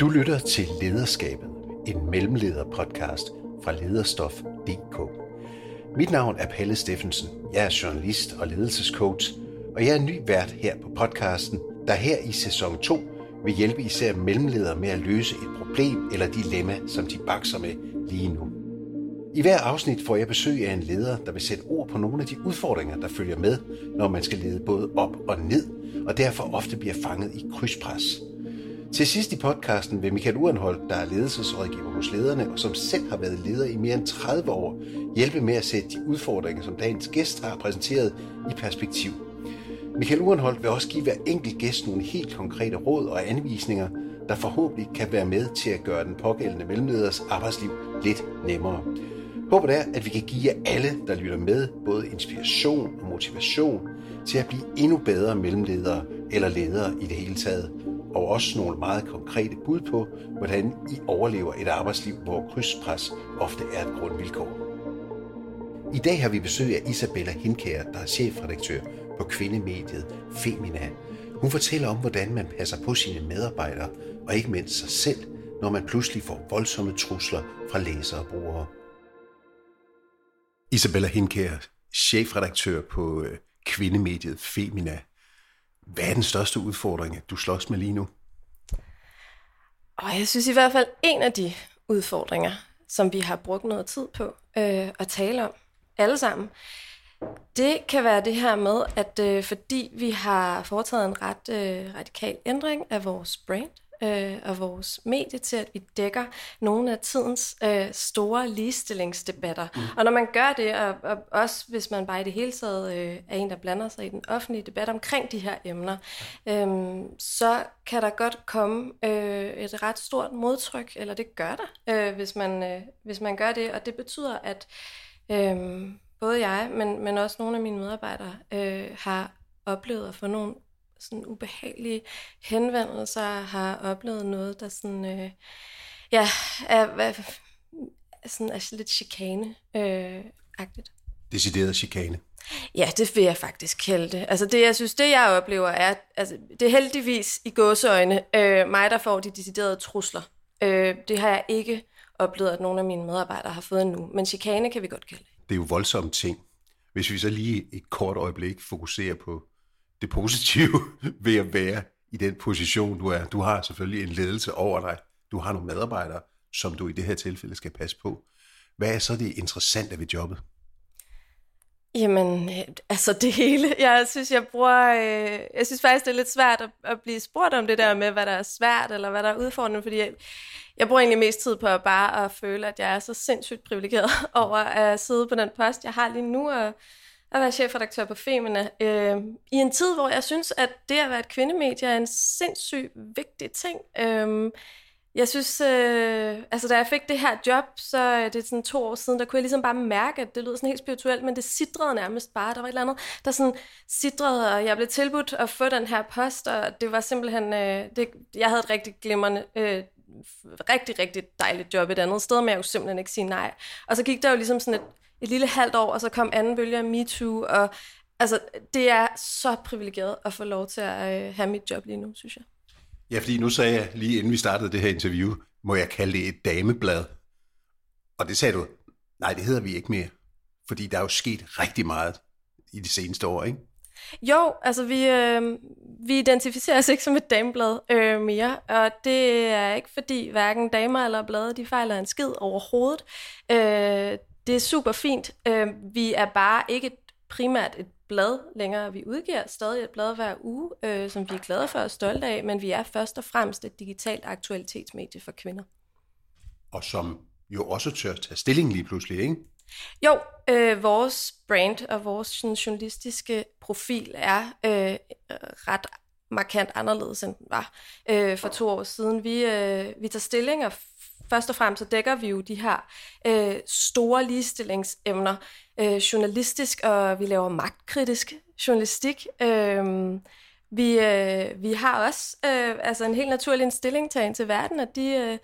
Du lytter til Lederskabet, en mellemleder-podcast fra lederstof.dk. Mit navn er Palle Steffensen. Jeg er journalist og ledelsescoach, og jeg er ny vært her på podcasten, der her i sæson 2 vil hjælpe især mellemledere med at løse et problem eller dilemma, som de bakser med lige nu. I hver afsnit får jeg besøg af en leder, der vil sætte ord på nogle af de udfordringer, der følger med, når man skal lede både op og ned, og derfor ofte bliver fanget i krydspres – til sidst i podcasten vil Michael Urenhold, der er ledelsesrådgiver hos lederne og som selv har været leder i mere end 30 år, hjælpe med at sætte de udfordringer, som dagens gæst har præsenteret, i perspektiv. Michael Urenhold vil også give hver enkelt gæst nogle helt konkrete råd og anvisninger, der forhåbentlig kan være med til at gøre den pågældende mellemleders arbejdsliv lidt nemmere. Håbet er, at vi kan give jer alle, der lytter med, både inspiration og motivation til at blive endnu bedre mellemledere eller ledere i det hele taget, og også nogle meget konkrete bud på, hvordan I overlever et arbejdsliv, hvor krydspres ofte er et grundvilkår. I dag har vi besøg af Isabella Hinkær, der er chefredaktør på kvindemediet Femina. Hun fortæller om, hvordan man passer på sine medarbejdere, og ikke mindst sig selv, når man pludselig får voldsomme trusler fra læsere og brugere. Isabella Hinkær, chefredaktør på øh, kvindemediet Femina. Hvad er den største udfordring, du slås med lige nu? Og jeg synes i hvert fald, en af de udfordringer, som vi har brugt noget tid på øh, at tale om, alle sammen, det kan være det her med, at øh, fordi vi har foretaget en ret øh, radikal ændring af vores brand, øh, og vores medie til, at vi dækker nogle af tidens øh, store ligestillingsdebatter. Mm. Og når man gør det, og, og også hvis man bare i det hele taget øh, er en, der blander sig i den offentlige debat omkring de her emner, øh, så kan der godt komme øh, et ret stort modtryk, eller det gør der, øh, hvis, man, øh, hvis man gør det. Og det betyder, at øh, både jeg, men, men også nogle af mine medarbejdere øh, har oplevet at få nogle sådan ubehagelige henvendelser, har oplevet noget, der sådan, øh, ja, er, er, sådan, er lidt chikane-agtigt. Øh, Decideret chikane? Ja, det vil jeg faktisk kalde det. Altså det, jeg synes, det jeg oplever er, altså det er heldigvis i gåseøjne øh, mig, der får de deciderede trusler. Øh, det har jeg ikke oplevet, at nogle af mine medarbejdere har fået endnu. Men chikane kan vi godt kalde det. Det er jo voldsomme ting. Hvis vi så lige et kort øjeblik fokuserer på det positive ved at være i den position, du er. Du har selvfølgelig en ledelse over dig. Du har nogle medarbejdere, som du i det her tilfælde skal passe på. Hvad er så det interessante ved jobbet? Jamen, øh, altså det hele. Jeg synes, jeg bruger... Øh, jeg synes faktisk, det er lidt svært at, at blive spurgt om det der med, hvad der er svært, eller hvad der er udfordrende, fordi jeg, jeg bruger egentlig mest tid på at bare at føle, at jeg er så sindssygt privilegeret over at sidde på den post, jeg har lige nu, og at være chefredaktør på Femina, øh, i en tid, hvor jeg synes, at det at være et kvindemedie er en sindssygt vigtig ting. Øh, jeg synes, øh, altså da jeg fik det her job, så øh, det er sådan to år siden, der kunne jeg ligesom bare mærke, at det lød sådan helt spirituelt, men det sidrede nærmest bare. Der var et eller andet, der sådan sidrede, og jeg blev tilbudt at få den her post, og det var simpelthen, øh, det, jeg havde et rigtig glimrende, øh, rigtig, rigtig dejligt job et andet sted, men jeg kunne simpelthen ikke sige nej. Og så gik der jo ligesom sådan et, et lille halvt år, og så kom anden bølge af MeToo, og altså, det er så privilegeret at få lov til at øh, have mit job lige nu, synes jeg. Ja, fordi nu sagde jeg lige inden vi startede det her interview, må jeg kalde det et dameblad. Og det sagde du, nej, det hedder vi ikke mere. Fordi der er jo sket rigtig meget i de seneste år, ikke? Jo, altså vi, øh, vi identificerer os ikke som et dameblad øh, mere, og det er ikke fordi hverken damer eller blade, de fejler en skid overhovedet. Øh, det er super fint. Øh, vi er bare ikke primært et blad længere. Vi udgiver stadig et blad hver uge, øh, som vi er glade for og stolte af, men vi er først og fremmest et digitalt aktualitetsmedie for kvinder. Og som jo også tør tage stilling lige pludselig, ikke? Jo, øh, vores brand og vores sådan, journalistiske profil er øh, ret markant anderledes, end den var øh, for to år siden. Vi, øh, vi tager stilling og først og fremmest så dækker vi jo de her øh, store ligestillingsemner øh, journalistisk, og vi laver magtkritisk journalistik. Øh, vi, øh, vi har også øh, altså en helt naturlig en stillingtagen til verden, at de, øh,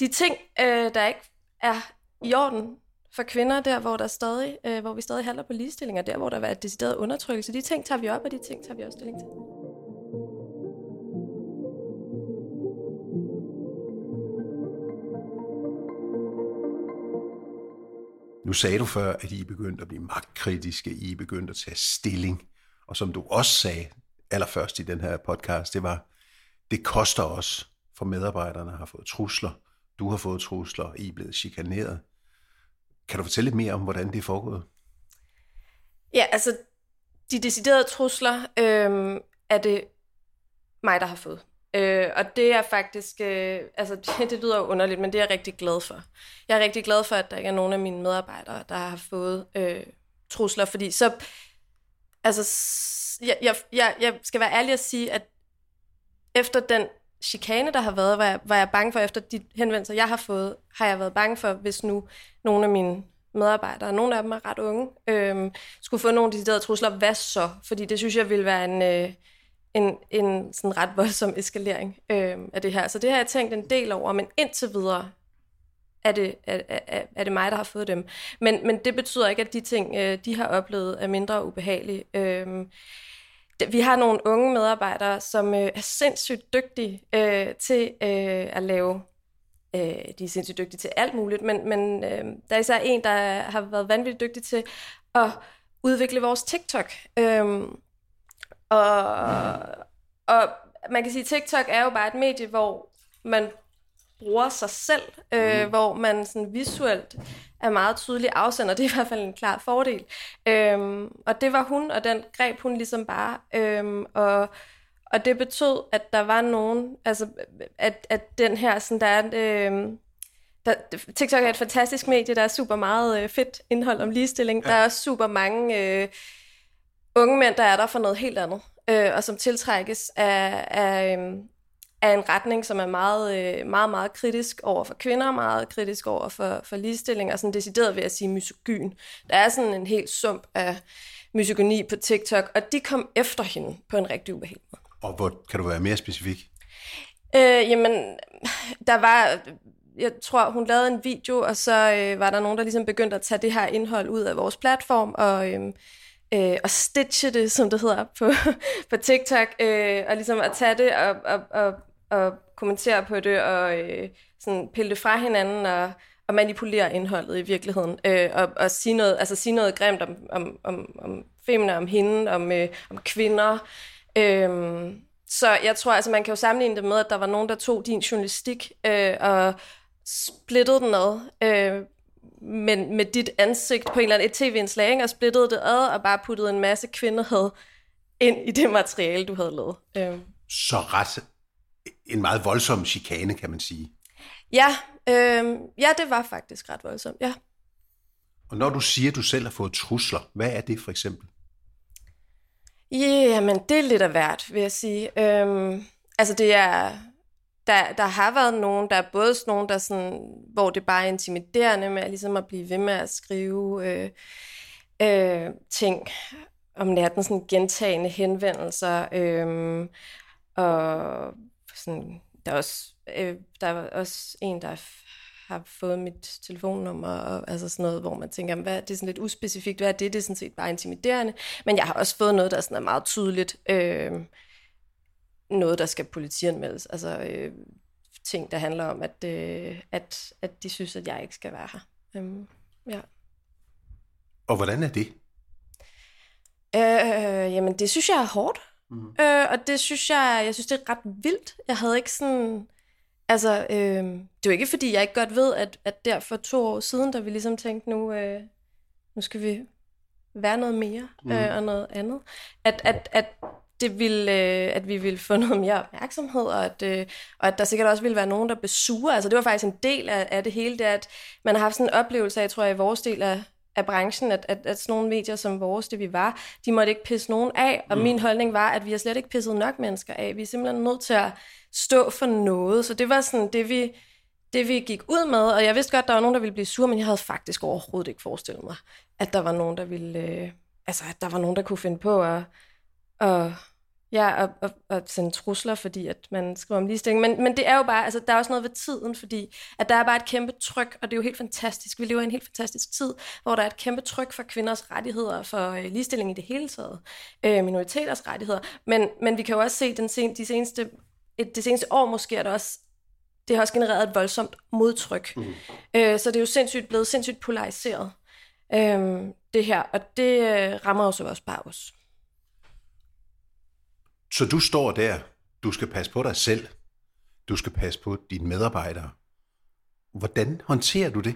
de ting, øh, der ikke er i orden for kvinder, der hvor, der stadig, øh, hvor vi stadig handler på ligestilling, og der hvor der er decideret undertrykkelse, de ting tager vi op, og de ting tager vi også stilling til. Nu sagde du før, at I er begyndt at blive magtkritiske, I er begyndt at tage stilling. Og som du også sagde allerførst i den her podcast, det var, det koster os, for medarbejderne har fået trusler, du har fået trusler, I er blevet chikaneret. Kan du fortælle lidt mere om, hvordan det er foregået? Ja, altså, de deciderede trusler øh, er det mig, der har fået. Øh, og det er faktisk, øh, altså det, det lyder jo underligt, men det er jeg rigtig glad for. Jeg er rigtig glad for, at der ikke er nogen af mine medarbejdere, der har fået øh, trusler, fordi så, altså, jeg, jeg, jeg, jeg skal være ærlig at sige, at efter den chikane, der har været, var jeg, var jeg bange for, efter de henvendelser, jeg har fået, har jeg været bange for, hvis nu nogle af mine medarbejdere, nogle af dem er ret unge, øh, skulle få nogle deciderede trusler, hvad så? Fordi det synes jeg ville være en... Øh, en, en sådan ret voldsom eskalering øh, af det her. Så det har jeg tænkt en del over, men indtil videre er det, er, er, er det mig, der har fået dem. Men, men det betyder ikke, at de ting, øh, de har oplevet, er mindre ubehagelige. Øh, vi har nogle unge medarbejdere, som øh, er sindssygt dygtige øh, til øh, at lave øh, de er sindssygt dygtige til alt muligt, men, men øh, der er især en, der har været vanvittigt dygtig til at udvikle vores TikTok. Øh, og, og man kan sige, at TikTok er jo bare et medie, hvor man bruger sig selv, øh, mm. hvor man sådan visuelt er meget tydelig afsender. Det er i hvert fald en klar fordel. Øhm, og det var hun, og den greb hun ligesom bare. Øhm, og, og det betød, at der var nogen, altså at, at den her, sådan der er, øhm, der, TikTok er et fantastisk medie, der er super meget øh, fedt indhold om ligestilling. Ja. Der er også super mange øh, unge mænd, der er der for noget helt andet, øh, og som tiltrækkes af, af, øh, af en retning, som er meget, øh, meget, meget kritisk over for kvinder, meget kritisk over for, for ligestilling, og sådan decideret ved at sige misogyn. Der er sådan en helt sump af misogyni på TikTok, og de kom efter hende på en rigtig ubehagelig måde. Og hvor, kan du være mere specifik? Øh, jamen, der var jeg tror, hun lavede en video, og så øh, var der nogen, der ligesom begyndte at tage det her indhold ud af vores platform, og, øh, øh, og stitche det, som det hedder på, på TikTok, øh, og ligesom at tage det og, og, og, og kommentere på det, og øh, sådan pille det fra hinanden, og, og manipulere indholdet i virkeligheden, øh, og, og sige, noget, altså sige noget grimt om, om, om, om femina, om hende, om, øh, om kvinder. Øh, så jeg tror, altså man kan jo sammenligne det med, at der var nogen, der tog din journalistik øh, og splittede den ad, øh, men med dit ansigt på en eller anden et tv-indslag, og splittede det ad, og bare puttede en masse kvindehed ind i det materiale, du havde lavet. Øh. Så ret en meget voldsom chikane, kan man sige. Ja, øh, ja, det var faktisk ret voldsomt, ja. Og når du siger, at du selv har fået trusler, hvad er det for eksempel? Jamen, det er lidt af hvert, vil jeg sige. Øhm, altså, det er... Der, der har været nogen, der er både sådan nogen, der sådan, hvor det bare er intimiderende med at, ligesom at blive ved med at skrive øh, øh, ting om natten, sådan gentagende henvendelser, øh, og sådan, der er også, øh, der er også en, der har fået mit telefonnummer, og altså sådan noget, hvor man tænker, hvad, det er sådan lidt uspecifikt, hvad er det? Det er sådan set bare intimiderende. Men jeg har også fået noget, der sådan er meget tydeligt, øh, noget, der skal politianmeldes. Altså øh, ting, der handler om, at, øh, at, at de synes, at jeg ikke skal være her. Øh, ja. Og hvordan er det? Øh, jamen, det synes jeg er hårdt. Mm. Øh, og det synes jeg, jeg synes, det er ret vildt. Jeg havde ikke sådan... Altså, øh, det er jo ikke, fordi jeg ikke godt ved, at, at der for to år siden, da vi ligesom tænkte, nu, øh, nu skal vi være noget mere mm. øh, og noget andet, at, at, at det ville, øh, at vi ville få noget mere opmærksomhed, og at, øh, og at der sikkert også ville være nogen, der blev sure. Altså det var faktisk en del af, af det hele, det at man har haft sådan en oplevelse af, tror jeg, i vores del af, af branchen, at, at, at sådan nogle medier som vores, det vi var, de måtte ikke pisse nogen af. Og mm. min holdning var, at vi har slet ikke pisset nok mennesker af. Vi er simpelthen nødt til at stå for noget. Så det var sådan det, vi, det, vi gik ud med. Og jeg vidste godt, der var nogen, der ville blive sur, men jeg havde faktisk overhovedet ikke forestillet mig, at der var nogen, der ville... Øh, altså, at der var nogen, der kunne finde på at, at Ja, og, og, og sende trusler, fordi at man skriver om ligestilling. Men, men det er jo bare, altså der er også noget ved tiden, fordi at der er bare et kæmpe tryk, og det er jo helt fantastisk. Vi lever i en helt fantastisk tid, hvor der er et kæmpe tryk for kvinders rettigheder, for øh, ligestilling i det hele taget, øh, minoriteters rettigheder. Men, men vi kan jo også se, den sen, de seneste, et, det seneste år måske er der også det har også genereret et voldsomt modtryk. Mm. Øh, så det er jo sindssygt blevet sindssygt polariseret. øhm, det her, og det øh, rammer jo så også bare os. Så du står der, du skal passe på dig selv, du skal passe på dine medarbejdere. Hvordan håndterer du det?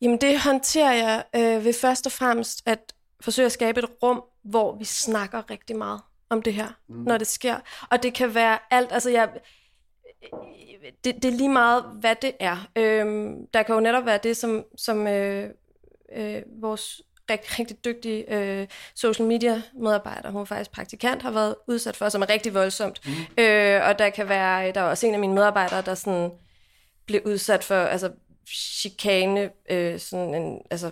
Jamen det håndterer jeg øh, ved først og fremmest at forsøge at skabe et rum, hvor vi snakker rigtig meget om det her, mm. når det sker. Og det kan være alt, altså jeg, det, det er lige meget, hvad det er. Øhm, der kan jo netop være det, som, som øh, øh, vores rigtig, rigtig dygtige øh, social media medarbejder, hun er faktisk praktikant, har været udsat for, som er rigtig voldsomt. Mm. Øh, og der kan være, der er også en af mine medarbejdere, der sådan blev udsat for altså, chikane, øh, sådan en, altså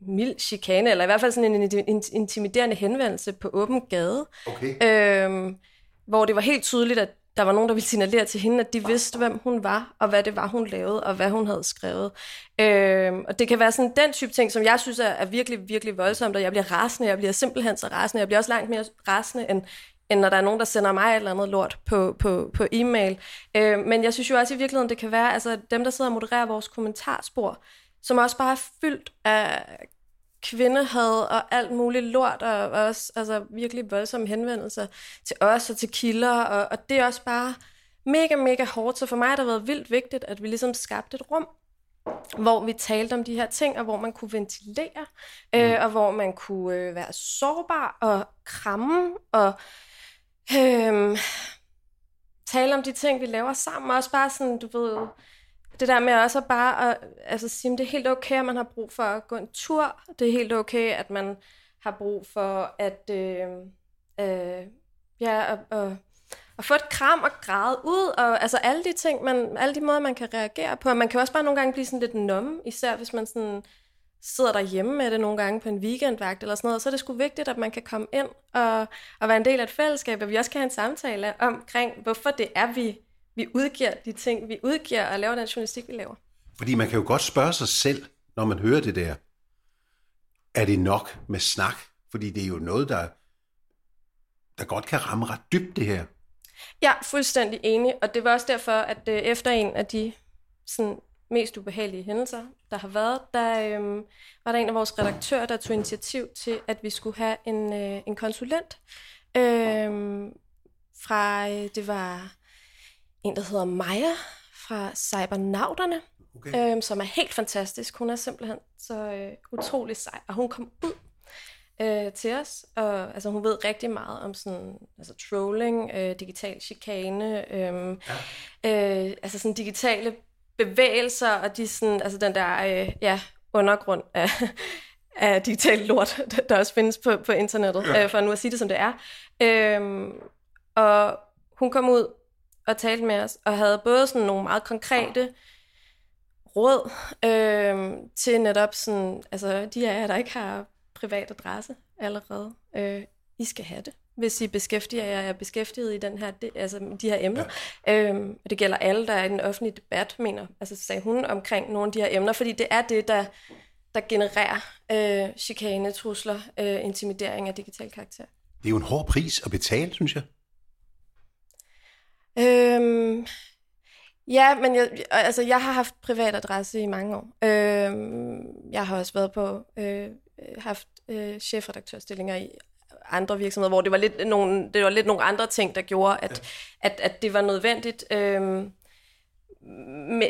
mild chikane, eller i hvert fald sådan en intimiderende henvendelse på åben gade. Okay. Øh, hvor det var helt tydeligt, at der var nogen, der ville signalere til hende, at de vidste, hvem hun var, og hvad det var, hun lavede, og hvad hun havde skrevet. Øh, og det kan være sådan den type ting, som jeg synes er, er virkelig, virkelig voldsomt, og jeg bliver rasende, jeg bliver simpelthen så rasende, jeg bliver også langt mere rasende, end, end når der er nogen, der sender mig et eller andet lort på, på, på e-mail. Øh, men jeg synes jo også i virkeligheden, det kan være, altså dem, der sidder og modererer vores kommentarspor, som også bare er fyldt af kvindehad og alt muligt lort, og også altså, virkelig voldsomme henvendelser til os og til kilder, og, og det er også bare mega, mega hårdt. Så for mig har det været vildt vigtigt, at vi ligesom skabte et rum, hvor vi talte om de her ting, og hvor man kunne ventilere, øh, mm. og hvor man kunne øh, være sårbar og kramme, og øh, tale om de ting, vi laver sammen, og også bare sådan, du ved, det der med også bare at altså, sige, at det er helt okay, at man har brug for at gå en tur. Det er helt okay, at man har brug for at, øh, øh, ja, at, at, at få et kram og græde ud. Og, altså alle de ting, man, alle de måder, man kan reagere på. Man kan også bare nogle gange blive sådan lidt numme, især hvis man sådan sidder derhjemme med det nogle gange på en weekendvagt eller sådan noget, så er det sgu vigtigt, at man kan komme ind og, og være en del af et fællesskab, og vi også kan have en samtale omkring, hvorfor det er, vi vi udgiver de ting, vi udgiver og laver den journalistik, vi laver. Fordi man kan jo godt spørge sig selv, når man hører det der, er det nok med snak? Fordi det er jo noget, der, der godt kan ramme ret dybt, det her. Ja, fuldstændig enig. Og det var også derfor, at øh, efter en af de sådan, mest ubehagelige hændelser, der har været, der øhm, var der en af vores redaktører, der tog initiativ til, at vi skulle have en, øh, en konsulent. Øhm, fra, øh, det var en, der hedder Maja fra Cybernauterne, okay. øhm, som er helt fantastisk. Hun er simpelthen så øh, utrolig sej, og hun kom ud øh, til os, og altså, hun ved rigtig meget om sådan, altså, trolling, øh, digital chikane, øh, ja. øh, altså sådan digitale bevægelser, og de sådan, altså den der øh, ja, undergrund af, af digital lort, der også findes på, på internettet, ja. øh, for nu at sige det, som det er. Øh, og hun kom ud og talte med os, og havde både sådan nogle meget konkrete råd øh, til netop sådan, altså de af jer, der ikke har privat adresse allerede, øh, I skal have det, hvis I beskæftiger jer er beskæftiget i den her, de, altså de her emner. Ja. Øhm, og det gælder alle, der er i den offentlige debat, mener, altså sagde hun omkring nogle af de her emner, fordi det er det, der, der genererer øh, chikane, trusler, øh, intimidering af digital karakter. Det er jo en hård pris at betale, synes jeg. Øhm, ja, men jeg, altså, jeg har haft privat adresse i mange år. Øhm, jeg har også været på, øh, haft øh, chefredaktørstillinger i andre virksomheder, hvor det var lidt nogle, det var lidt nogle andre ting, der gjorde, at, ja. at, at det var nødvendigt. Øh,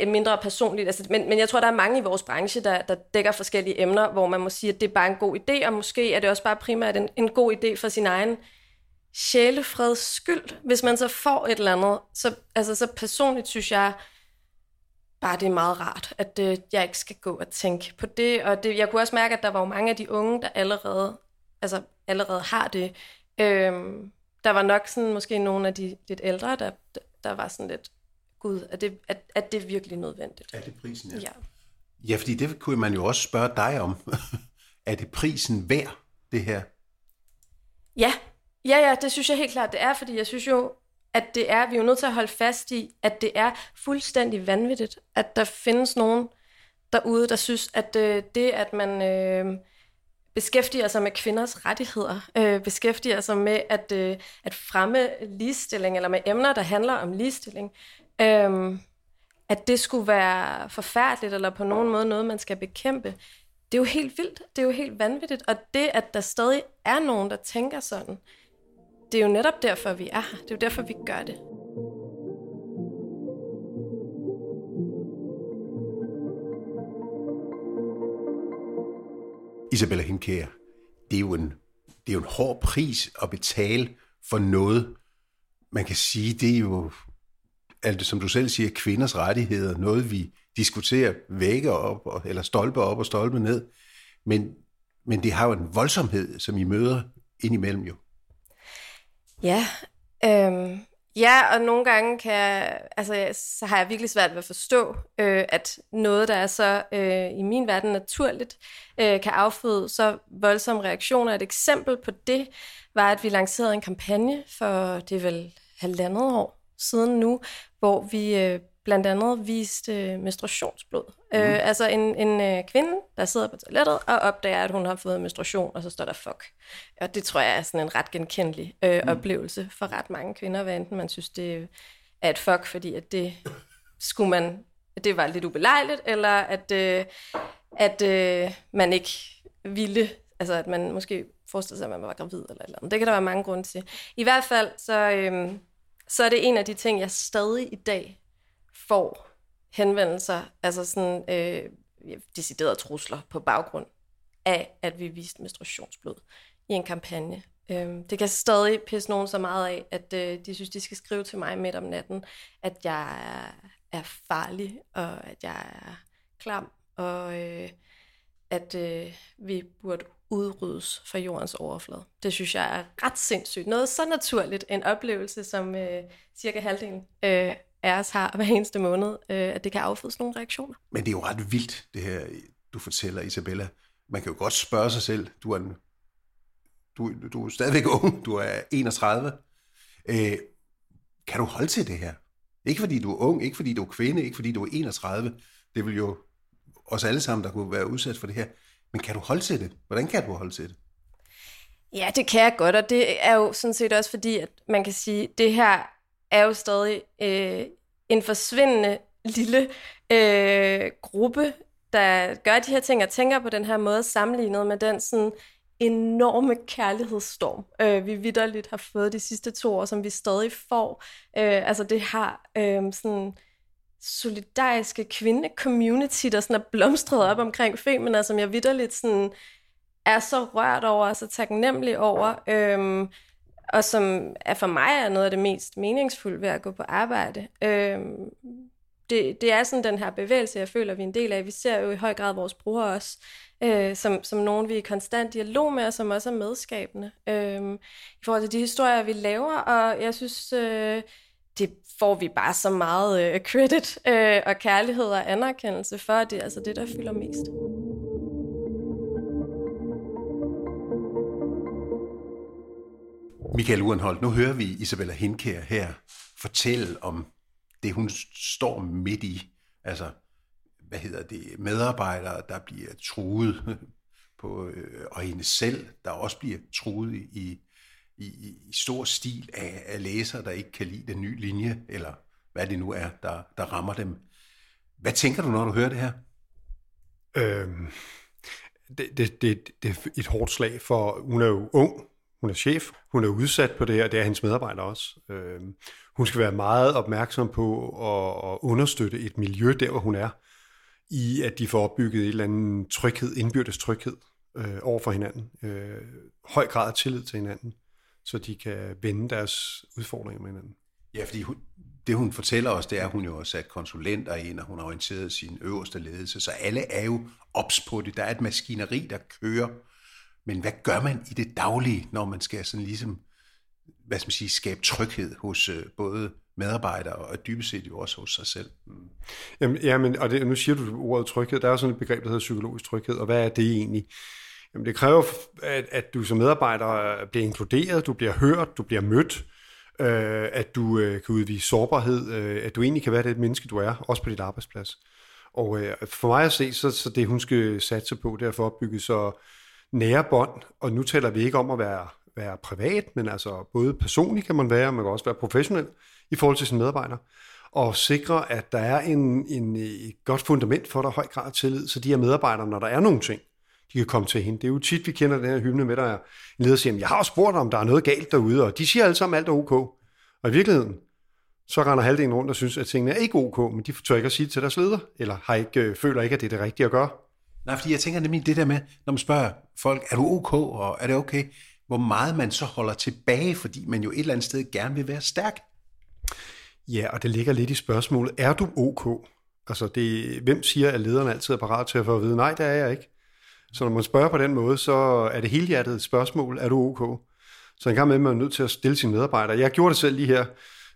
mindre personligt. Altså, men, men jeg tror, der er mange i vores branche, der, der dækker forskellige emner, hvor man må sige, at det er bare en god idé, og måske er det også bare primært en, en god idé for sin egen sjælefreds skyld, hvis man så får et eller andet. Så, altså, så personligt synes jeg bare, det er meget rart, at øh, jeg ikke skal gå og tænke på det. Og det, jeg kunne også mærke, at der var jo mange af de unge, der allerede, altså, allerede har det. Øhm, der var nok sådan, måske nogle af de lidt ældre, der, der var sådan lidt, gud, er det, er, er det virkelig nødvendigt? Er det prisen, ja? Ja, ja fordi det kunne man jo også spørge dig om. er det prisen værd, det her? Ja, Ja, ja, det synes jeg helt klart, det er, fordi jeg synes jo, at det er, vi er jo nødt til at holde fast i, at det er fuldstændig vanvittigt, at der findes nogen derude, der synes, at øh, det, at man øh, beskæftiger sig med kvinders rettigheder, øh, beskæftiger sig med at, øh, at fremme ligestilling, eller med emner, der handler om ligestilling, øh, at det skulle være forfærdeligt, eller på nogen måde noget, man skal bekæmpe, det er jo helt vildt. Det er jo helt vanvittigt. Og det, at der stadig er nogen, der tænker sådan, det er jo netop derfor, vi er her. Det er jo derfor, vi gør det. Isabella Hinkær, det er jo en, det er jo en hård pris at betale for noget, man kan sige, det er jo, alt som du selv siger, kvinders rettigheder, noget vi diskuterer vægge op, eller stolpe op og stolpe ned, men, men det har jo en voldsomhed, som I møder indimellem jo. Ja, øhm, ja, og nogle gange kan jeg, altså, så har jeg virkelig svært ved at forstå, øh, at noget, der er så øh, i min verden naturligt, øh, kan afføde så voldsomme reaktioner. Et eksempel på det var, at vi lancerede en kampagne for, det er vel halvandet år siden nu, hvor vi øh, blandt andet viste øh, menstruationsblod. Mm. Øh, altså en, en øh, kvinde, der sidder på toilettet og opdager, at hun har fået menstruation, og så står der fuck. Og det tror jeg er sådan en ret genkendelig øh, mm. oplevelse for ret mange kvinder, hvad enten man synes, det er et fuck, fordi at det skulle man, det var lidt ubelejligt, eller at, øh, at øh, man ikke ville, altså at man måske forestillede sig, at man var gravid eller eller andet. Det kan der være mange grunde til. I hvert fald, så, øh, så er det en af de ting, jeg stadig i dag får henvendelser, altså sådan øh, deciderede trusler på baggrund af, at vi viste menstruationsblod i en kampagne. Øh, det kan stadig pisse nogen så meget af, at øh, de synes, de skal skrive til mig midt om natten, at jeg er, farlig, og at jeg er klam, og øh, at øh, vi burde udryddes fra jordens overflade. Det synes jeg er ret sindssygt. Noget så naturligt, en oplevelse, som øh, cirka halvdelen øh, af os har hver eneste måned, øh, at det kan affødes nogle reaktioner. Men det er jo ret vildt, det her, du fortæller, Isabella. Man kan jo godt spørge sig selv, du er, en, du, du er stadigvæk ung, du er 31. Øh, kan du holde til det her? Ikke fordi du er ung, ikke fordi du er kvinde, ikke fordi du er 31. Det vil jo os alle sammen, der kunne være udsat for det her. Men kan du holde til det? Hvordan kan du holde til det? Ja, det kan jeg godt, og det er jo sådan set også fordi, at man kan sige, at det her er jo stadig øh, en forsvindende lille øh, gruppe, der gør de her ting og tænker på den her måde sammenlignet med den sådan enorme kærlighedsstorm, øh, vi vidderligt har fået de sidste to år, som vi stadig får. Øh, altså det har øh, sådan solidariske kvinde-community, der sådan er blomstret op omkring Femina, som jeg vidderligt sådan er så rørt over og så taknemmelig over. Øh, og som er for mig er noget af det mest meningsfulde ved at gå på arbejde. Øhm, det, det er sådan den her bevægelse, jeg føler, vi er en del af. Vi ser jo i høj grad vores brugere også, øh, som, som nogen, vi er i konstant dialog med, og som også er medskabende øh, i forhold til de historier, vi laver. Og jeg synes, øh, det får vi bare så meget øh, credit øh, og kærlighed og anerkendelse for. Det er altså det, der fylder mest. Michael Urenholdt, nu hører vi Isabella Hinkær her fortælle om det, hun står midt i. Altså, hvad hedder det, medarbejdere, der bliver truet på, øh, og hende selv, der også bliver truet i, i, i stor stil af, af læsere, der ikke kan lide den nye linje, eller hvad det nu er, der, der rammer dem. Hvad tænker du, når du hører det her? Øhm, det, det, det, det er et hårdt slag, for hun er jo ung, hun er chef, hun er udsat på det her, det er hendes medarbejdere også. Øh, hun skal være meget opmærksom på at, at understøtte et miljø der, hvor hun er, i at de får opbygget et eller andet tryghed, indbyrdes tryghed øh, over for hinanden. Øh, høj grad af tillid til hinanden, så de kan vende deres udfordringer med hinanden. Ja, fordi hun, det hun fortæller os, det er, at hun jo har sat konsulenter ind, og hun har orienteret sin øverste ledelse, så alle er jo ops på det. Der er et maskineri, der kører men hvad gør man i det daglige, når man skal sådan ligesom, hvad skal man sige, skabe tryghed hos øh, både medarbejdere og dybest set jo også hos sig selv? Mm. Jamen, ja, men, og det, nu siger du ordet tryghed. Der er jo sådan et begreb, der hedder psykologisk tryghed, og hvad er det egentlig? Jamen, det kræver, at, at du som medarbejder bliver inkluderet, du bliver hørt, du bliver mødt, øh, at du øh, kan udvise sårbarhed, øh, at du egentlig kan være det menneske, du er, også på dit arbejdsplads. Og øh, for mig at se, så, så det hun skal satse på, det er at få opbygget så nære bånd, og nu taler vi ikke om at være, være privat, men altså både personligt kan man være, man kan også være professionel i forhold til sine medarbejdere. og sikre, at der er en, en, et godt fundament for, der høj grad af tillid, så de her medarbejdere, når der er nogle ting, de kan komme til hende. Det er jo tit, vi kender den her hymne med, der er en leder, siger, jeg har spurgt, om der er noget galt derude, og de siger alle sammen, alt er ok. Og i virkeligheden, så render halvdelen rundt og synes, at tingene er ikke ok, men de tør ikke at sige det til deres leder, eller har ikke, øh, føler ikke, at det er det rigtige at gøre. Nej, fordi jeg tænker nemlig det der med, når man spørger folk, er du ok, og er det okay, hvor meget man så holder tilbage, fordi man jo et eller andet sted gerne vil være stærk. Ja, og det ligger lidt i spørgsmålet, er du ok? Altså, det, hvem siger, at lederen altid er parat til at få at vide, nej, det er jeg ikke. Så når man spørger på den måde, så er det helhjertet et spørgsmål, er du ok? Så en gang med, man er nødt til at stille sine medarbejdere. Jeg gjorde det selv lige her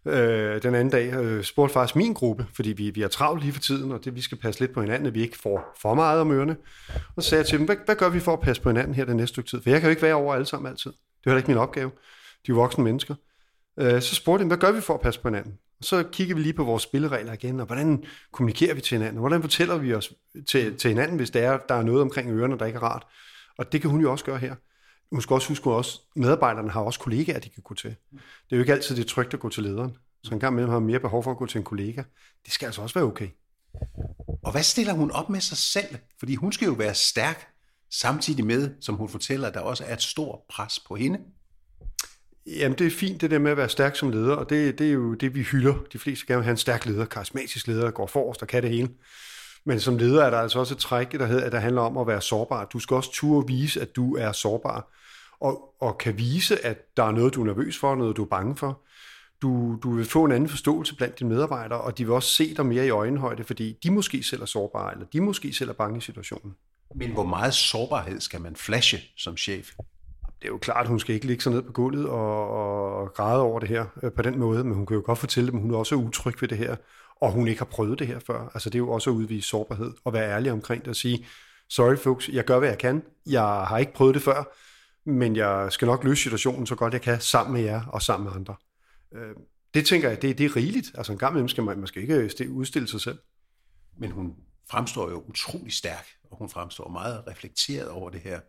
øh, den anden dag, øh, spurgte faktisk min gruppe, fordi vi, vi er travlt lige for tiden, og det, vi skal passe lidt på hinanden, at vi ikke får for meget om ørerne. Og så sagde jeg til dem, hvad, hvad gør vi for at passe på hinanden her den næste stykke tid? For jeg kan jo ikke være over alle sammen altid. Det er ikke min opgave. De er voksne mennesker. Øh, så spurgte jeg dem, hvad gør vi for at passe på hinanden? Og så kigger vi lige på vores spilleregler igen, og hvordan kommunikerer vi til hinanden? Hvordan fortæller vi os til, til hinanden, hvis der er, der er noget omkring ørerne, der ikke er rart? Og det kan hun jo også gøre her. Hun skal også huske, at også medarbejderne har også kollegaer, de kan gå til. Det er jo ikke altid det trygt at gå til lederen. Så en gang imellem har mere behov for at gå til en kollega. Det skal altså også være okay. Og hvad stiller hun op med sig selv? Fordi hun skal jo være stærk, samtidig med, som hun fortæller, at der også er et stort pres på hende. Jamen, det er fint, det der med at være stærk som leder, og det, det er jo det, vi hylder. De fleste gerne vil have en stærk leder, karismatisk leder, der går forrest og kan det hele. Men som leder er der altså også et træk, der, hedder, at der handler om at være sårbar. Du skal også turde vise, at du er sårbar, og, og kan vise, at der er noget, du er nervøs for, noget, du er bange for. Du, du vil få en anden forståelse blandt dine medarbejdere, og de vil også se dig mere i øjenhøjde, fordi de måske selv er sårbare, eller de måske selv er bange i situationen. Men hvor meget sårbarhed skal man flashe som chef? Det er jo klart, at hun skal ikke ligge sig ned på gulvet og, og græde over det her øh, på den måde, men hun kan jo godt fortælle dem, at hun også er utryg ved det her, og hun ikke har prøvet det her før. Altså det er jo også at udvise sårbarhed og være ærlig omkring det og sige, sorry folks, jeg gør, hvad jeg kan. Jeg har ikke prøvet det før, men jeg skal nok løse situationen så godt jeg kan, sammen med jer og sammen med andre. Øh, det tænker jeg, det, det er rigeligt. Altså en gang imellem skal man måske ikke udstille sig selv. Men hun fremstår jo utrolig stærk, og hun fremstår meget reflekteret over det her.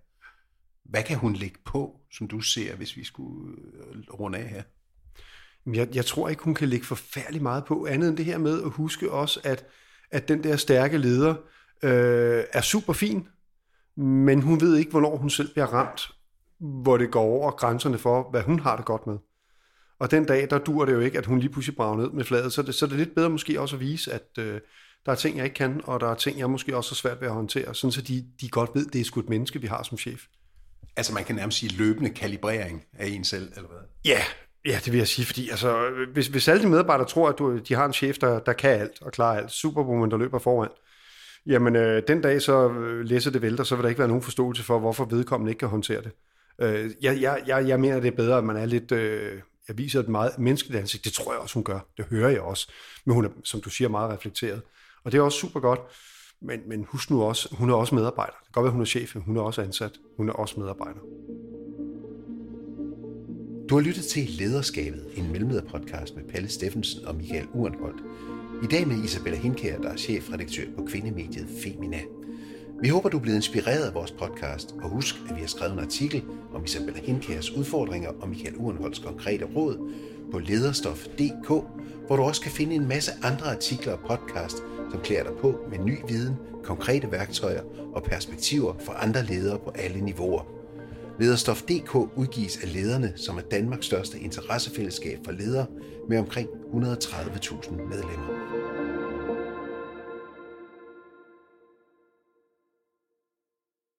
Hvad kan hun lægge på, som du ser, hvis vi skulle øh, runde af her? Jeg, jeg tror ikke, hun kan lægge forfærdeligt meget på, andet end det her med at huske også, at, at den der stærke leder øh, er super fin, men hun ved ikke, hvornår hun selv bliver ramt, hvor det går over grænserne for, hvad hun har det godt med. Og den dag, der dur det jo ikke, at hun lige pludselig brager ned med fladet. Så det, så det er lidt bedre måske også at vise, at øh, der er ting, jeg ikke kan, og der er ting, jeg måske også har svært ved at håndtere, sådan så de, de godt ved, det er sgu et menneske, vi har som chef. Altså man kan nærmest sige løbende kalibrering af en selv, eller hvad? Ja, ja det vil jeg sige, fordi altså, hvis, hvis alle de medarbejdere tror, at du, de har en chef, der, der kan alt og klarer alt, superwoman, der løber foran, jamen øh, den dag så øh, læser det vælter, så vil der ikke være nogen forståelse for, hvorfor vedkommende ikke kan håndtere det. Øh, jeg, jeg, jeg, jeg mener, det er bedre, at man er lidt, øh, jeg viser et meget menneskeligt ansigt. Det tror jeg også, hun gør. Det hører jeg også. Men hun er, som du siger, meget reflekteret. Og det er også super godt. Men, men husk nu også, hun er også medarbejder. Det kan godt være, hun er chef, men hun er også ansat. Hun er også medarbejder. Du har lyttet til Lederskabet, en mellemlederpodcast med Palle Steffensen og Michael Urenholdt. I dag med Isabella Hinkær, der er chefredaktør på kvindemediet Femina. Vi håber, du er blevet inspireret af vores podcast, og husk, at vi har skrevet en artikel om Isabella Hinkærs udfordringer og Michael Urenholds konkrete råd på lederstof.dk, hvor du også kan finde en masse andre artikler og podcast, som klæder dig på med ny viden, konkrete værktøjer og perspektiver for andre ledere på alle niveauer. Lederstof.dk udgives af lederne, som er Danmarks største interessefællesskab for ledere med omkring 130.000 medlemmer.